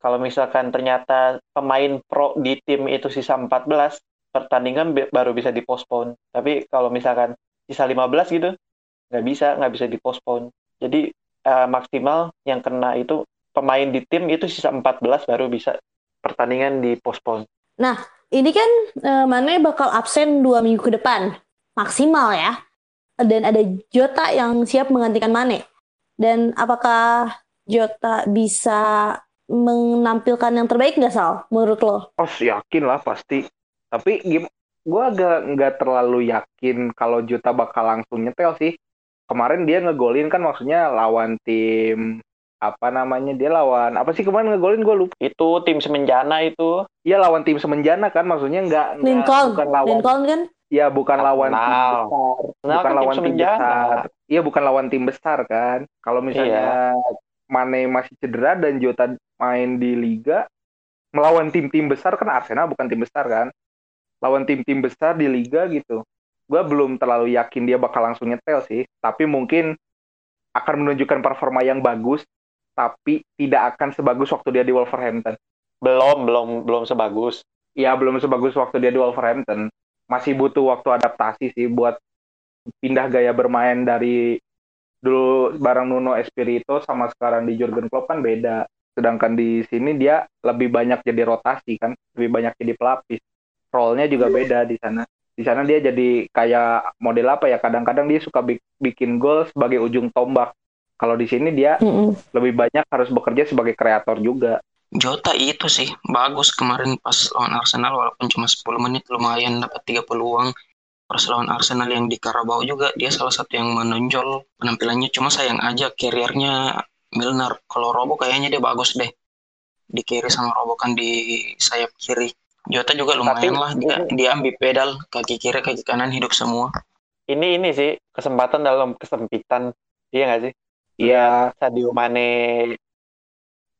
Kalau misalkan ternyata pemain pro di tim itu sisa 14, pertandingan baru bisa dipospon. Tapi kalau misalkan sisa 15 gitu, nggak bisa, nggak bisa dipospon. Jadi eh, maksimal yang kena itu pemain di tim itu sisa 14 baru bisa pertandingan dipospon. Ini kan eh, Mane bakal absen dua minggu ke depan, maksimal ya. Dan ada Jota yang siap menggantikan Mane. Dan apakah Jota bisa menampilkan yang terbaik nggak Sal, menurut lo? Oh, yakin lah pasti. Tapi gim gue agak nggak terlalu yakin kalau Juta bakal langsung nyetel sih. Kemarin dia ngegolin kan maksudnya lawan tim apa namanya dia lawan apa sih kemarin ngegolin gue lupa. Itu tim semenjana itu. Iya lawan tim semenjana kan maksudnya nggak Lincoln, bukan lawan Lincoln kan? ya bukan lawan tim besar bukan kan tim lawan tim semenjana. besar iya bukan lawan tim besar kan kalau misalnya Mane masih cedera dan Jota main di liga melawan tim-tim besar kan Arsenal bukan tim besar kan lawan tim-tim besar di liga gitu. Gue belum terlalu yakin dia bakal langsung nyetel sih. Tapi mungkin akan menunjukkan performa yang bagus tapi tidak akan sebagus waktu dia di Wolverhampton. Belum, belum, belum sebagus. ya belum sebagus waktu dia di Wolverhampton. Masih butuh waktu adaptasi sih buat pindah gaya bermain dari dulu bareng Nuno Espirito sama sekarang di Jurgen Klopp kan beda. Sedangkan di sini dia lebih banyak jadi rotasi kan lebih banyak jadi pelapis role-nya juga beda di sana di sana dia jadi kayak model apa ya kadang-kadang dia suka bi- bikin gol sebagai ujung tombak kalau di sini dia Mm-mm. lebih banyak harus bekerja sebagai kreator juga Jota itu sih bagus kemarin pas lawan Arsenal walaupun cuma 10 menit lumayan dapat 3 peluang. Pas lawan Arsenal yang di Carabao juga dia salah satu yang menonjol penampilannya cuma sayang aja carriernya Milner. Kalau Robo kayaknya dia bagus deh. Di kiri sama Robo kan di sayap kiri. Jota juga lumayan Tapi- lah dia dia ambil pedal kaki kiri kaki kanan hidup semua. Ini ini sih kesempatan dalam kesempitan. Iya nggak sih? Iya. Sadio Mane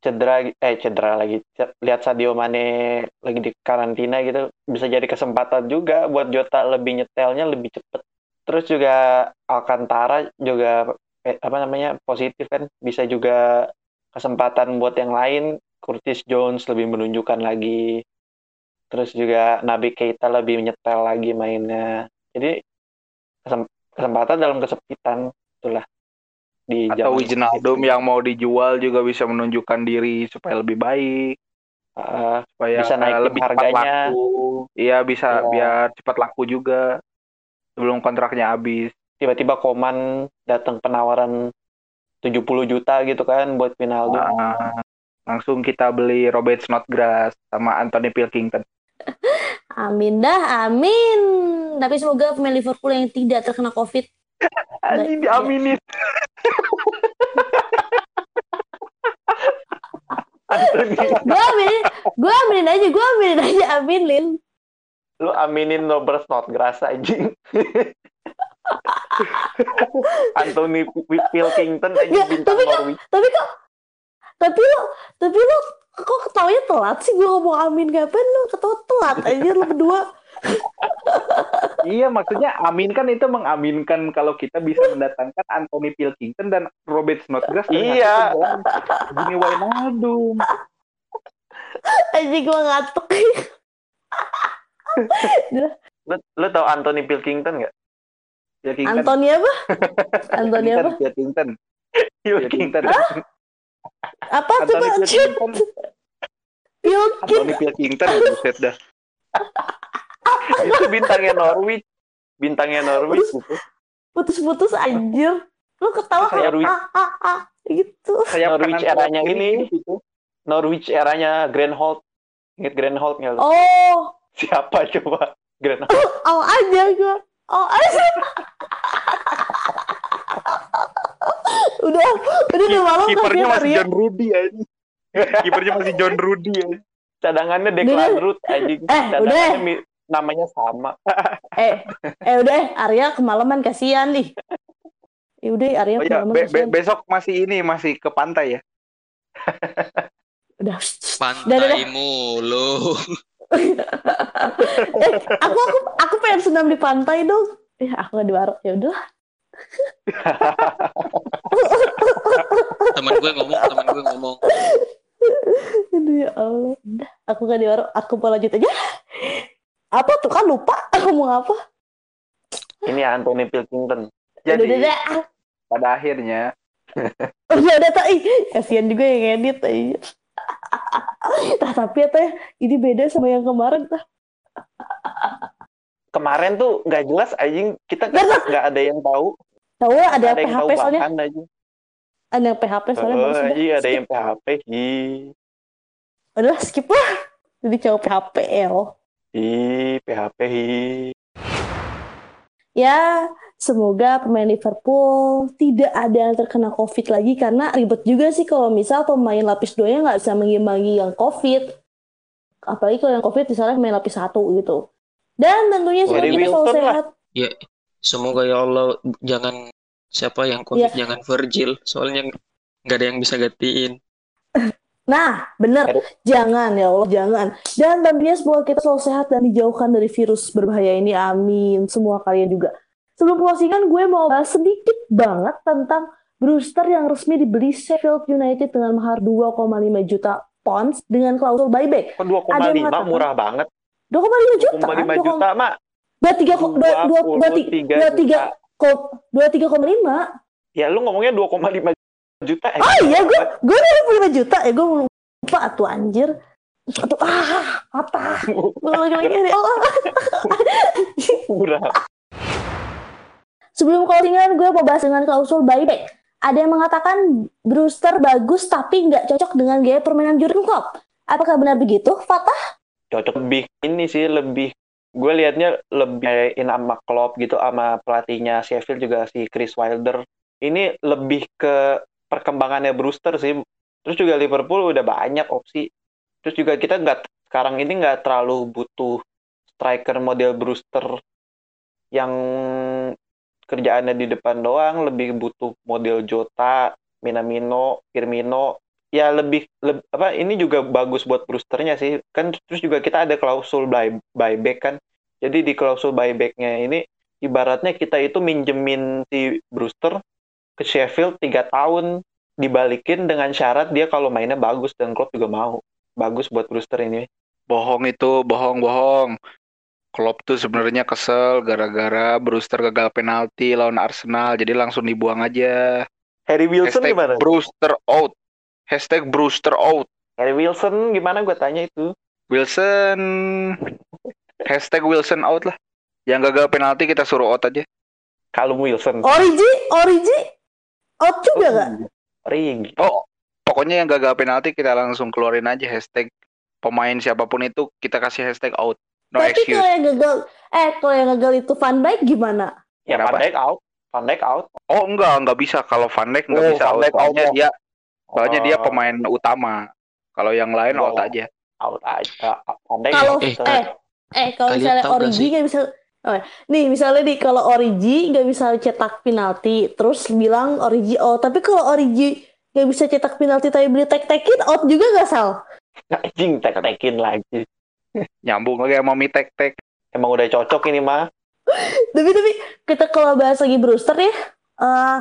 cedera eh cedera lagi lihat Sadio Mane lagi di karantina gitu bisa jadi kesempatan juga buat Jota lebih nyetelnya lebih cepet terus juga Alcantara juga eh, apa namanya positif kan bisa juga kesempatan buat yang lain Curtis Jones lebih menunjukkan lagi terus juga Nabi Keita lebih nyetel lagi mainnya. Jadi kesem- kesempatan dalam kesempitan itulah. Di atau Wijnaldum yang mau dijual juga bisa menunjukkan diri supaya lebih baik. Uh, supaya Bisa naikin lebih cepat harganya. laku. Iya bisa Iya. biar cepat laku juga sebelum kontraknya habis. Tiba-tiba Koman datang penawaran 70 juta gitu kan buat Wijnaldum. Nah, langsung kita beli Robert Snodgrass sama Anthony Pilkington Amin dah, amin. Tapi semoga pemain Liverpool yang tidak terkena COVID. anjing Iya. diaminin Gue aminin, gue aminin aja, gue aminin aja, amin Lin. Lu aminin Robert Snodgrass anjing. Anthony Pilkington aja Ya, bintang tapi kok- Norwich. Tapi kok, tapi lo, tapi lo kok ketawanya telat sih? Gue ngomong amin kapan lo ketawa telat aja lo berdua. iya maksudnya amin kan itu mengaminkan kalau kita bisa mendatangkan Anthony Pilkington dan Robert Snodgrass Iya. Gini Wijnaldum Aja gue ngantuk. Lu, lu tau Anthony Pilkington nggak? Pilkington Antoni apa? Antoni apa? Pilkington Pilkington Apa coba? Anthony Cip. Pilkington Pilkin. Anthony Pilkington buset dah Itu bintangnya Norwich. Bintangnya Norwich gitu. Putus-putus anjir. Lo ketawa Kayak kayak ah, ah, ah, gitu. Sayap Norwich eranya ini. gitu. Norwich eranya Grant Holt. Ingat Grant Holt nggak lu? Oh, Siapa coba? Grant Holt. oh aja gue. Oh aja. Udah udah udah malam Kipernya masih. John Rudy aja. Kipernya masih John Rudy aja. Cadangannya Declan udah. Ruth anjing. Eh, Cadangannya udah. namanya sama. Eh, eh udah Arya kemalaman kasihan nih. Ya udah Arya Oh ya, kemalaman be- be- besok masih ini masih ke pantai ya. Udah. Pantai mulu. eh, aku aku aku pengen senam di pantai dong. Eh, aku gak di warung. Ya udah. Temen gue ngomong, temen gue ngomong. Aduh ya Allah. Udah, aku gak di warung. Aku mau lanjut aja. Apa tuh kan lupa ngomong apa? Ini Anthony Pilkington. Udah, Jadi udah, udah. pada akhirnya Udah, udah, tak. Ih, Kasihan juga yang edit. Tah, tapi ya teh, ini beda sama yang kemarin. Tah. Kemarin tuh nggak jelas anjing. Kita Nggak, ada yang tahu. Tahu ada Nggak yang yang tahu PHP soalnya. bahan aja. Ada yang PHP soalnya. Oh, udah. iya ada Skip. yang PHP. Hi. Udah, skip lah. Jadi cowok PHP el. Hi, PHP hi. Ya, semoga pemain Liverpool tidak ada yang terkena COVID lagi karena ribet juga sih kalau misal pemain lapis duanya nggak bisa mengimbangi yang COVID. Apalagi kalau yang COVID misalnya pemain lapis satu gitu. Dan tentunya semoga kita selalu sehat. Semoga ya Allah jangan siapa yang covid jangan Virgil, soalnya nggak ada yang bisa gantiin. Nah, bener. Jangan ya Allah, jangan. Dan tentunya semoga kita selalu sehat dan dijauhkan dari virus berbahaya ini. Amin. Semua kalian juga. Sebelum closingan, gue mau bahas sedikit banget tentang Brewster yang resmi dibeli Sheffield United dengan mahar 2,5 juta pounds dengan klausul buyback. Kok Ada 2,5 yang mengatakan- murah banget. 2,5 juta kan? 2,5 juta, Mak. Dua tiga ko- dua dua dua tiga 23 dua tiga juta. ko- dua tiga koma lima. Ya lu ngomongnya 2,5 juta. eh. Oh iya, gue gue dua puluh lima juta ya gue lupa tuh anjir. Aduh, ah. Gue lagi-lagi ya Allah. murah. Sebelum closingan, gue mau bahas dengan klausul buyback. Ada yang mengatakan Brewster bagus tapi nggak cocok dengan gaya permainan Jurgen Klopp. Apakah benar begitu, Fatah? Cocok lebih ini sih lebih gue liatnya lebih kayak sama Klopp gitu sama pelatihnya Sheffield juga si Chris Wilder. Ini lebih ke perkembangannya Brewster sih. Terus juga Liverpool udah banyak opsi. Terus juga kita nggak sekarang ini nggak terlalu butuh striker model Brewster yang kerjaannya di depan doang, lebih butuh model Jota, Minamino, Firmino. Ya lebih, leb- apa ini juga bagus buat Brewsternya sih. Kan terus juga kita ada klausul buy, buyback kan. Jadi di klausul buybacknya ini ibaratnya kita itu minjemin si Brewster ke Sheffield tiga tahun dibalikin dengan syarat dia kalau mainnya bagus dan Klopp juga mau. Bagus buat Brewster ini. bohong itu, bohong, bohong. Klopp tuh sebenarnya kesel gara-gara Brewster gagal penalti lawan Arsenal, jadi langsung dibuang aja. Harry Wilson Hashtag gimana? Brewster out. Hashtag Brewster out. Harry Wilson gimana gue tanya itu? Wilson. Hashtag Wilson out lah. Yang gagal penalti kita suruh out aja. Callum Wilson. Origi, Origi, out juga nggak? Ring. Oh, pokoknya yang gagal penalti kita langsung keluarin aja hashtag pemain siapa pun itu kita kasih hashtag out. No Tapi excuse. kalau yang gagal, eh kalau yang gagal itu Van Dijk gimana? Ya Kenapa? Van Dijk out. Van Dijk out. Oh enggak, enggak bisa. Kalau Van Dijk enggak Oh, bisa Van out. Dijk out. dia, soalnya dia Oh, pemain utama. Kalau yang lain Oh. out aja. out aja. Kalau. Eh, eh eh kalau misalnya Origi nggak bisa oh, nih misalnya nih kalau Origi nggak bisa cetak penalti terus bilang Origi oh tapi kalau Origi nggak bisa cetak penalti tapi beli tek tekin out juga nggak sal anjing tek-tekin lagi. Nyambung lagi sama mi tek tek. Emang udah cocok ini mah. tapi tapi kita kalau bahas lagi Brewster ya eh,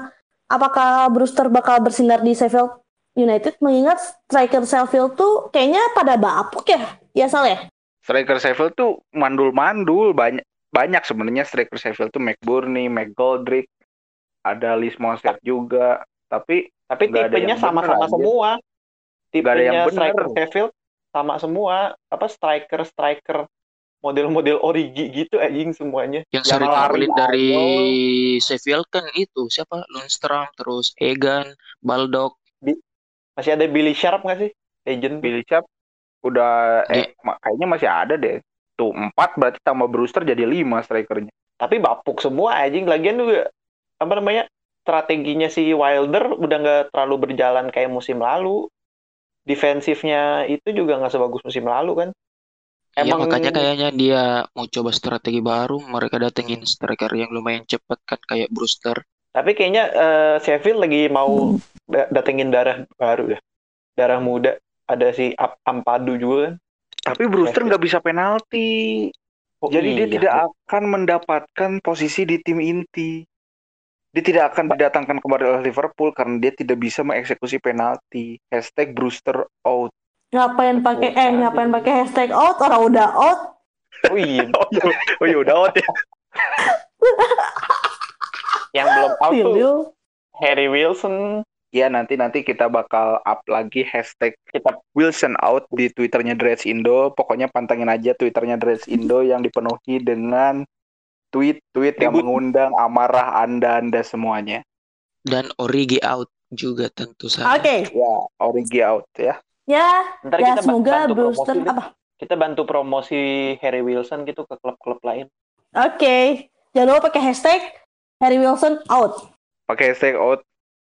apakah Brewster bakal bersinar di Sheffield United mengingat striker Sheffield tuh kayaknya pada bapuk ya ya sal ya Striker Sheffield tuh mandul-mandul banyak banyak sebenarnya striker Sheffield tuh McBurney, McGoldrick, ada Lis Mosset juga. Tapi Tapi tipenya yang sama-sama semua. Yang Tipenya bener. striker Sheffield sama semua. Apa striker-striker model-model origi gitu anjing semuanya. Yang Yang sering lari dari. Sheffield kan itu siapa? Lundstrom, terus Egan, Baldock. Masih ada Billy Sharp nggak sih? Legend. Billy Sharp udah eh ma- kayaknya masih ada deh. Tuh empat berarti tambah Brewster jadi lima strikernya. Tapi bapuk semua anjing. Lagian juga apa namanya? strateginya si Wilder udah nggak terlalu berjalan kayak musim lalu. Defensifnya itu juga nggak sebagus musim lalu kan. Iya Emang makanya kayaknya dia mau coba strategi baru. Mereka datengin striker yang lumayan cepat kan kayak Brewster. tapi kayaknya eh, Sheffield lagi mau datengin darah baru dah. Darah muda. Ada si Ampadu juga kan. Tapi Brewster nggak bisa penalti. Oh, Jadi dia iya. tidak akan mendapatkan posisi di tim inti. Dia tidak akan didatangkan kembali oleh Liverpool karena dia tidak bisa mengeksekusi penalti. Hashtag Brewster out. Ngapain pakai eh ngapain pakai hashtag out orang udah out. Oh iya. Oh iya, oh iya udah out ya. Yang belum out tuh Silio. Harry Wilson. Ya nanti nanti kita bakal up lagi hashtag Kita Wilson out di twitternya Dreads Indo. Pokoknya pantengin aja twitternya Dreads Indo yang dipenuhi dengan tweet-tweet yang mengundang amarah anda anda semuanya. Dan Origi out juga tentu saja. Oke. Ya, Origi out ya. Ya, ntar ya kita semoga Brewster apa? kita bantu promosi Harry Wilson gitu ke klub-klub lain. Oke. Jangan lupa pakai hashtag Harry Wilson out. Pakai hashtag out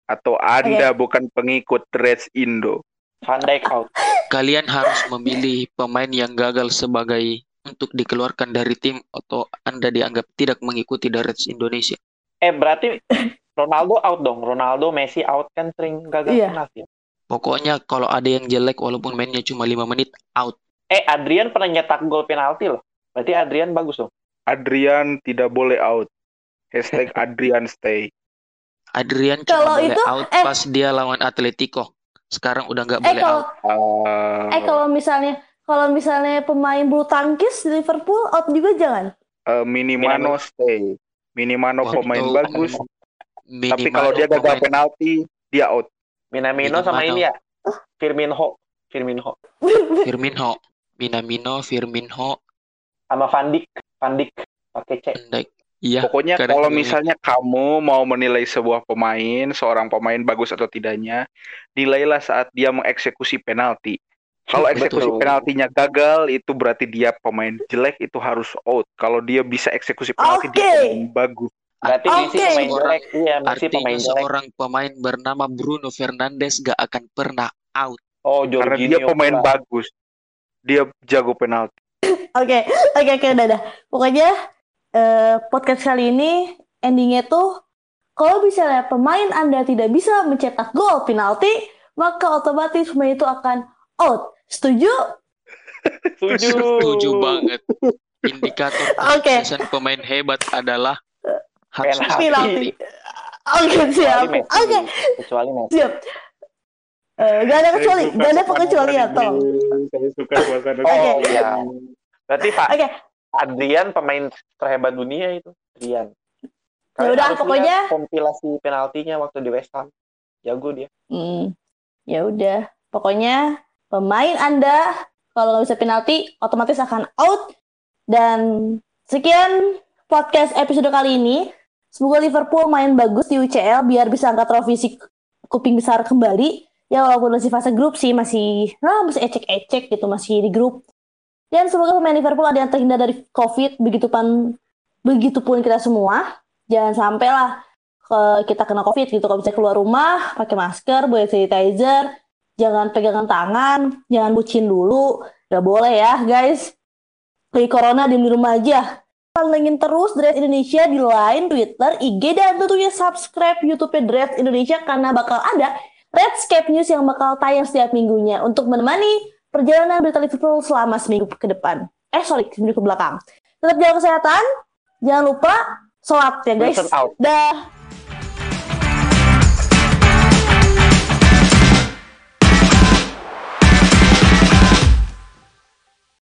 atau anda bukan pengikut Dreads Indo. Van Dijk out. Kalian harus memilih pemain yang gagal sebagai untuk dikeluarkan dari tim atau Anda dianggap tidak mengikuti The Reds Indonesia. Eh berarti Ronaldo out dong. Ronaldo, Messi out kan sering gagal Iya. penalti. ya? Pokoknya kalau ada yang jelek walaupun mainnya cuma 5 menit out. Eh Adrian pernah nyetak gol penalti loh. Berarti Adrian bagus dong. Adrian tidak boleh out. Hashtag Adrian stay. Adrian Kalau cuma boleh itu, out eh. pas dia lawan Atletico. Sekarang udah nggak Eh boleh kalau out. Eh kalau misalnya kalau misalnya pemain bulu tangkis di Liverpool out juga jangan. uh, Minimano stay. Minimano Waktu- pemain bagus, tapi Minimal kalau dia gagal pemain- penalti, dia out. Minamino sama Minamino. ini ya. Firmino. Firmino. Firmino, Minamino, Firmino, Sama Van Dijk. Van Dijk pakai C. Van Dijk. Iya. Pokoknya karena kalau itu- misalnya kamu mau menilai sebuah pemain, seorang pemain bagus atau tidaknya, nilailah saat dia mengeksekusi penalti. Kalau eksekusi Betul. penaltinya gagal, itu berarti dia pemain jelek, itu harus out. Kalau dia bisa eksekusi penalti, dia Oke. pemain bagus. Berarti Messi Oke. pemain jelek. Iya, Messi Artinya pemain jelek. seorang pemain bernama Bruno Fernandes gak akan pernah out. Oh, Karena Jorginho. dia pemain pula. bagus. Dia jago penalti. Oke, oke, oke, dadah. Pokoknya eh, podcast kali ini endingnya tuh kalau misalnya pemain Anda tidak bisa mencetak gol penalti, maka otomatis pemain itu akan out. Setuju? Setuju. Setuju banget. Indikator Oke. kesuksesan pemain hebat adalah Penalti. Penalti. Oke, siap. Kecuali Messi. Oke, Kecuali Messi. siap. Eh, gak ada kecuali, gak ada pengecualian, tolong. Saya suka suasana Oh Oke. iya. Berarti Pak Oke, Adrian pemain terhebat dunia itu. Adrian. Ya Kalian udah, harus pokoknya- lihat kompilasi penaltinya waktu di West Ham. Jago dia. Hmm, ya udah. Pokoknya pemain Anda kalau nggak bisa penalti otomatis akan out. Dan sekian podcast episode kali ini. Semoga Liverpool main bagus di UCL biar bisa angkat trofi si kuping besar kembali. Ya walaupun masih fase grup sih masih ah, masih ecek-ecek gitu masih di grup. Dan semoga pemain Liverpool ada yang terhindar dari COVID begitu pan begitupun kita semua. Jangan sampai lah ke kita kena covid gitu. Kalau bisa keluar rumah pakai masker bawa sanitizer jangan pegangan tangan jangan bucin dulu. Nggak boleh ya guys. Lagi corona di rumah aja. Pantengin terus Dread Indonesia di line Twitter IG dan tentunya subscribe YouTube Dread Indonesia karena bakal ada Redscape News yang bakal tayang setiap minggunya untuk menemani perjalanan berita Liverpool selama seminggu ke depan. Eh sorry seminggu ke belakang. Tetap jaga kesehatan. Jangan lupa sholat ya guys. Dah